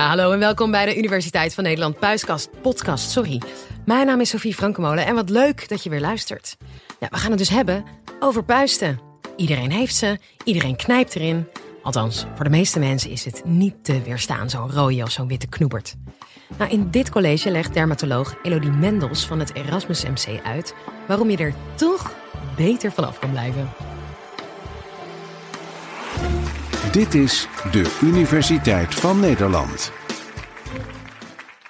Ja, hallo en welkom bij de Universiteit van Nederland Puiskast podcast. Sorry. Mijn naam is Sophie Frankemolen en wat leuk dat je weer luistert. Ja, we gaan het dus hebben over puisten. Iedereen heeft ze, iedereen knijpt erin. Althans, voor de meeste mensen is het niet te weerstaan, zo'n rode of zo'n witte knoebert. Nou, in dit college legt dermatoloog Elodie Mendels van het Erasmus MC uit waarom je er toch beter vanaf kan blijven. Dit is de Universiteit van Nederland.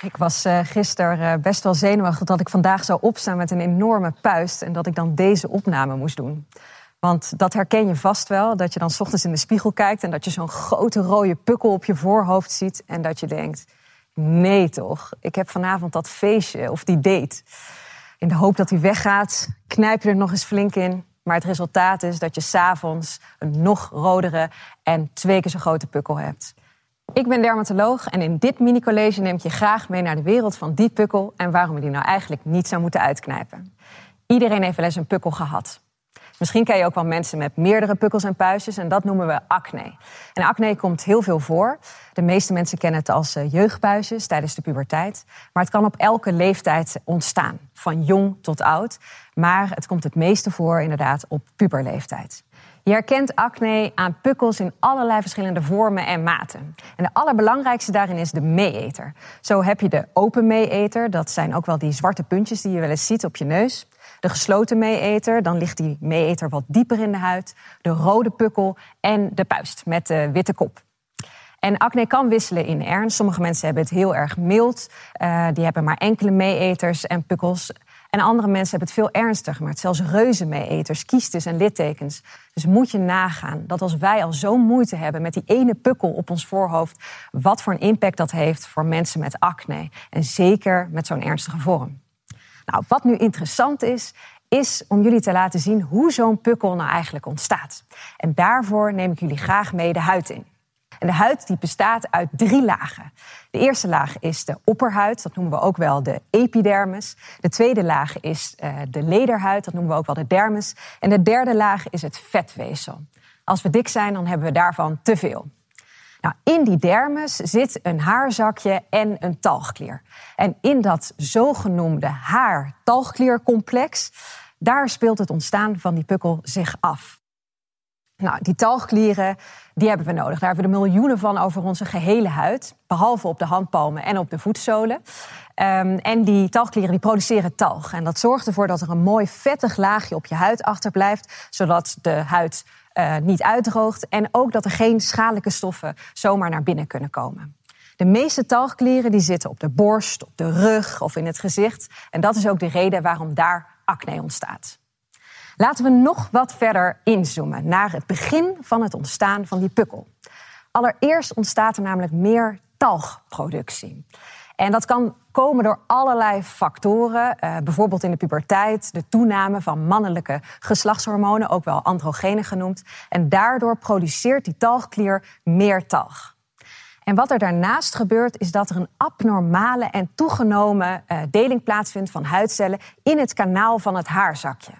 Ik was uh, gisteren uh, best wel zenuwachtig dat ik vandaag zou opstaan met een enorme puist en dat ik dan deze opname moest doen. Want dat herken je vast wel, dat je dan ochtends in de spiegel kijkt en dat je zo'n grote rode pukkel op je voorhoofd ziet en dat je denkt, nee toch, ik heb vanavond dat feestje of die date. In de hoop dat hij weggaat, knijp je er nog eens flink in maar het resultaat is dat je s'avonds een nog rodere en twee keer zo grote pukkel hebt. Ik ben dermatoloog en in dit mini-college neem ik je graag mee naar de wereld van die pukkel en waarom je die nou eigenlijk niet zou moeten uitknijpen. Iedereen heeft wel eens een pukkel gehad. Misschien ken je ook wel mensen met meerdere pukkels en puistjes en dat noemen we acne. En acne komt heel veel voor. De meeste mensen kennen het als eh, jeugdpuistjes tijdens de puberteit. Maar het kan op elke leeftijd ontstaan, van jong tot oud. Maar het komt het meeste voor inderdaad op puberleeftijd. Je herkent acne aan pukkels in allerlei verschillende vormen en maten. En de allerbelangrijkste daarin is de meeeter. Zo heb je de open meeeter, dat zijn ook wel die zwarte puntjes die je wel eens ziet op je neus. De gesloten meeeter, dan ligt die meeeter wat dieper in de huid. De rode pukkel en de puist met de witte kop. En acne kan wisselen in ernst. Sommige mensen hebben het heel erg mild. Uh, die hebben maar enkele meeeters en pukkels. En andere mensen hebben het veel ernstiger, maar het zelfs reuzenmeeeters, kiestes en littekens. Dus moet je nagaan dat als wij al zo'n moeite hebben met die ene pukkel op ons voorhoofd, wat voor een impact dat heeft voor mensen met acne. En zeker met zo'n ernstige vorm. Nou, wat nu interessant is, is om jullie te laten zien hoe zo'n pukkel nou eigenlijk ontstaat. En daarvoor neem ik jullie graag mee de huid in. En de huid die bestaat uit drie lagen. De eerste laag is de opperhuid, dat noemen we ook wel de epidermis. De tweede laag is uh, de lederhuid, dat noemen we ook wel de dermis. En de derde laag is het vetweefsel. Als we dik zijn, dan hebben we daarvan te veel. Nou, in die dermis zit een haarzakje en een talgklier. En in dat zogenoemde haar-talgkliercomplex, daar speelt het ontstaan van die pukkel zich af. Nou, die talgklieren die hebben we nodig. Daar hebben we er miljoenen van over onze gehele huid. Behalve op de handpalmen en op de voetzolen. Um, en die talgklieren die produceren talg. En dat zorgt ervoor dat er een mooi vettig laagje op je huid achterblijft. Zodat de huid uh, niet uitdroogt. En ook dat er geen schadelijke stoffen zomaar naar binnen kunnen komen. De meeste talgklieren die zitten op de borst, op de rug of in het gezicht. En dat is ook de reden waarom daar acne ontstaat. Laten we nog wat verder inzoomen naar het begin van het ontstaan van die pukkel. Allereerst ontstaat er namelijk meer talgproductie. En dat kan komen door allerlei factoren. Uh, bijvoorbeeld in de puberteit, de toename van mannelijke geslachtshormonen, ook wel androgenen genoemd. En daardoor produceert die talgklier meer talg. En wat er daarnaast gebeurt, is dat er een abnormale en toegenomen uh, deling plaatsvindt van huidcellen in het kanaal van het haarzakje.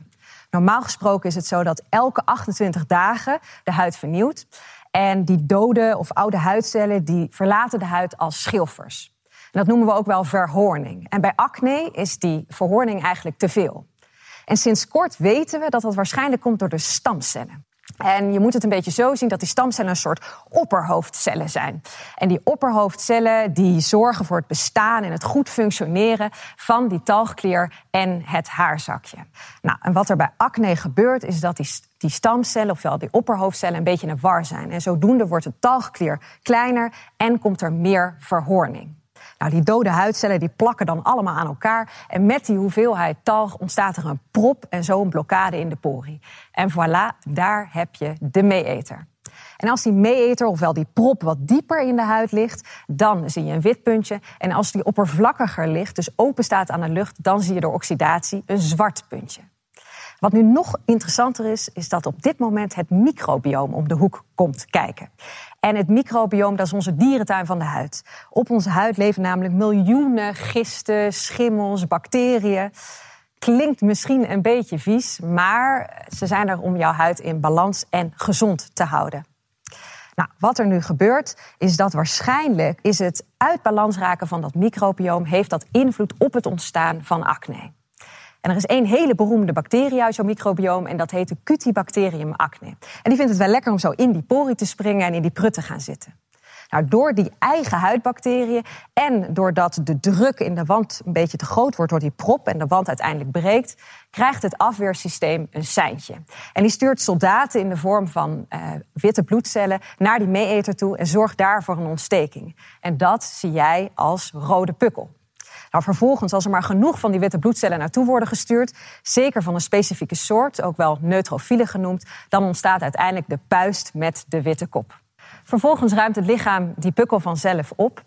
Normaal gesproken is het zo dat elke 28 dagen de huid vernieuwt. En die dode of oude huidcellen die verlaten de huid als schilfers. Dat noemen we ook wel verhoorning. En bij acne is die verhoorning eigenlijk te veel. En sinds kort weten we dat dat waarschijnlijk komt door de stamcellen. En je moet het een beetje zo zien dat die stamcellen een soort opperhoofdcellen zijn. En die opperhoofdcellen die zorgen voor het bestaan en het goed functioneren van die talgklier en het haarzakje. Nou, en wat er bij acne gebeurt is dat die, die stamcellen, ofwel die opperhoofdcellen, een beetje in war zijn. En zodoende wordt de talgklier kleiner en komt er meer verhoorning. Nou, die dode huidcellen die plakken dan allemaal aan elkaar. En met die hoeveelheid talg ontstaat er een prop en zo een blokkade in de pori. En voilà, daar heb je de meeeter. En als die meeeter, ofwel die prop, wat dieper in de huid ligt, dan zie je een wit puntje. En als die oppervlakkiger ligt, dus open staat aan de lucht, dan zie je door oxidatie een zwart puntje. Wat nu nog interessanter is, is dat op dit moment het microbioom om de hoek komt kijken. En het microbioom, dat is onze dierentuin van de huid. Op onze huid leven namelijk miljoenen gisten, schimmels, bacteriën. Klinkt misschien een beetje vies, maar ze zijn er om jouw huid in balans en gezond te houden. Nou, wat er nu gebeurt, is dat waarschijnlijk is het uit balans raken van dat microbioom heeft dat invloed op het ontstaan van acne. En er is één hele beroemde bacterie uit zo'n microbioom en dat heet de Cutibacterium acne. En die vindt het wel lekker om zo in die pori te springen en in die prut te gaan zitten. Nou, door die eigen huidbacteriën en doordat de druk in de wand een beetje te groot wordt door die prop en de wand uiteindelijk breekt, krijgt het afweersysteem een seintje. En die stuurt soldaten in de vorm van uh, witte bloedcellen naar die meeeter toe en zorgt daar voor een ontsteking. En dat zie jij als rode pukkel. Nou, vervolgens, als er maar genoeg van die witte bloedcellen naartoe worden gestuurd, zeker van een specifieke soort, ook wel neutrofielen genoemd, dan ontstaat uiteindelijk de puist met de witte kop. Vervolgens ruimt het lichaam die pukkel vanzelf op.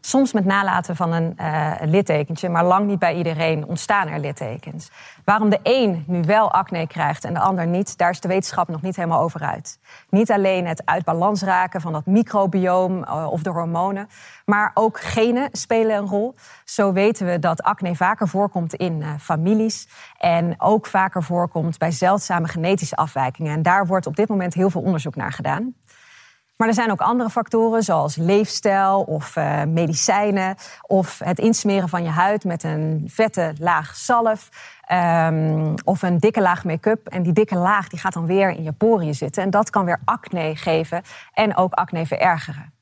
Soms met nalaten van een uh, littekentje, maar lang niet bij iedereen ontstaan er littekens. Waarom de een nu wel acne krijgt en de ander niet, daar is de wetenschap nog niet helemaal over uit. Niet alleen het uit balans raken van dat microbioom uh, of de hormonen, maar ook genen spelen een rol. Zo weten we dat acne vaker voorkomt in uh, families en ook vaker voorkomt bij zeldzame genetische afwijkingen. En daar wordt op dit moment heel veel onderzoek naar gedaan. Maar er zijn ook andere factoren, zoals leefstijl of uh, medicijnen. Of het insmeren van je huid met een vette laag zalf. Um, of een dikke laag make-up. En die dikke laag die gaat dan weer in je poriën zitten. En dat kan weer acne geven en ook acne verergeren.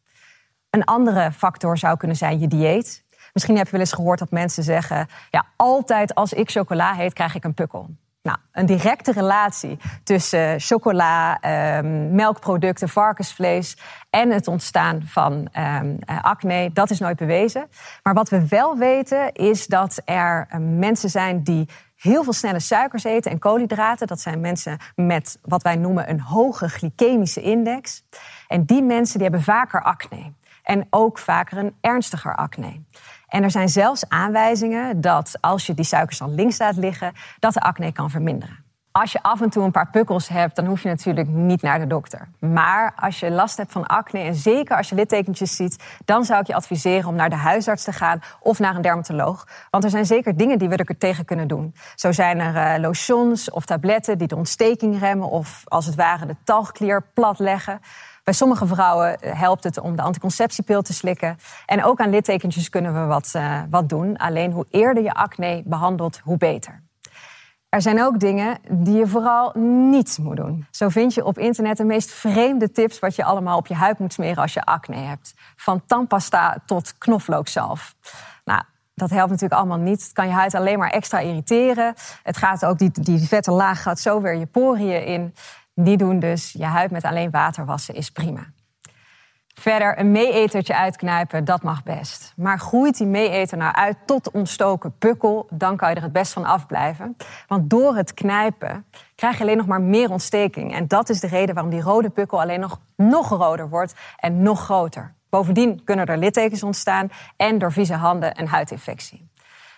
Een andere factor zou kunnen zijn je dieet. Misschien heb je wel eens gehoord dat mensen zeggen: ja, altijd als ik chocola eet, krijg ik een pukkel. Nou, een directe relatie tussen chocola, um, melkproducten, varkensvlees en het ontstaan van um, acne, dat is nooit bewezen. Maar wat we wel weten is dat er um, mensen zijn die heel veel snelle suikers eten en koolhydraten. Dat zijn mensen met wat wij noemen een hoge glycemische index. En die mensen die hebben vaker acne. En ook vaker een ernstiger acne. En er zijn zelfs aanwijzingen dat als je die suikers dan links laat liggen, dat de acne kan verminderen. Als je af en toe een paar pukkels hebt, dan hoef je natuurlijk niet naar de dokter. Maar als je last hebt van acne en zeker als je littekentjes ziet, dan zou ik je adviseren om naar de huisarts te gaan of naar een dermatoloog. Want er zijn zeker dingen die we er tegen kunnen doen. Zo zijn er uh, lotions of tabletten die de ontsteking remmen of als het ware de talgklier platleggen. Bij sommige vrouwen eh, helpt het om de anticonceptiepil te slikken. En ook aan littekentjes kunnen we wat, uh, wat doen. Alleen hoe eerder je acne behandelt, hoe beter. Er zijn ook dingen die je vooral niet moet doen. Zo vind je op internet de meest vreemde tips wat je allemaal op je huid moet smeren als je acne hebt. Van tandpasta tot knoflookzalf. Nou, dat helpt natuurlijk allemaal niet. Het kan je huid alleen maar extra irriteren. Het gaat ook, die, die vette laag gaat zo weer je poriën in. Die doen dus je huid met alleen water wassen is prima. Verder een meeetertje uitknijpen, dat mag best. Maar groeit die meeeter nou uit tot ontstoken pukkel, dan kan je er het best van afblijven. Want door het knijpen krijg je alleen nog maar meer ontsteking. En dat is de reden waarom die rode pukkel alleen nog nog roder wordt en nog groter. Bovendien kunnen er littekens ontstaan en door vieze handen een huidinfectie.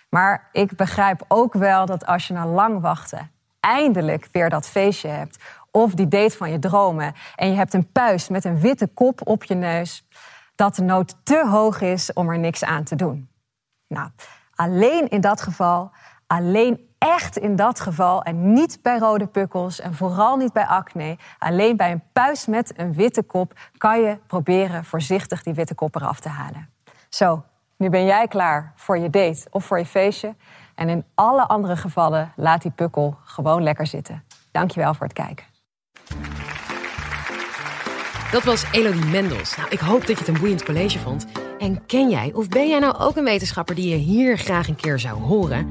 Maar ik begrijp ook wel dat als je na lang wachten eindelijk weer dat feestje hebt of die date van je dromen en je hebt een puist met een witte kop op je neus, dat de nood te hoog is om er niks aan te doen. Nou, alleen in dat geval, alleen echt in dat geval en niet bij rode pukkels en vooral niet bij acne, alleen bij een puist met een witte kop kan je proberen voorzichtig die witte kop eraf te halen. Zo, nu ben jij klaar voor je date of voor je feestje. En in alle andere gevallen laat die pukkel gewoon lekker zitten. Dankjewel voor het kijken. Dat was Elodie Mendels. Nou, ik hoop dat je het een boeiend college vond. En ken jij of ben jij nou ook een wetenschapper die je hier graag een keer zou horen?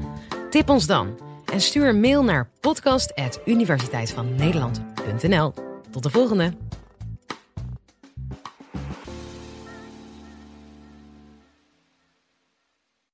Tip ons dan en stuur een mail naar podcast.universiteitvannederland.nl. Tot de volgende!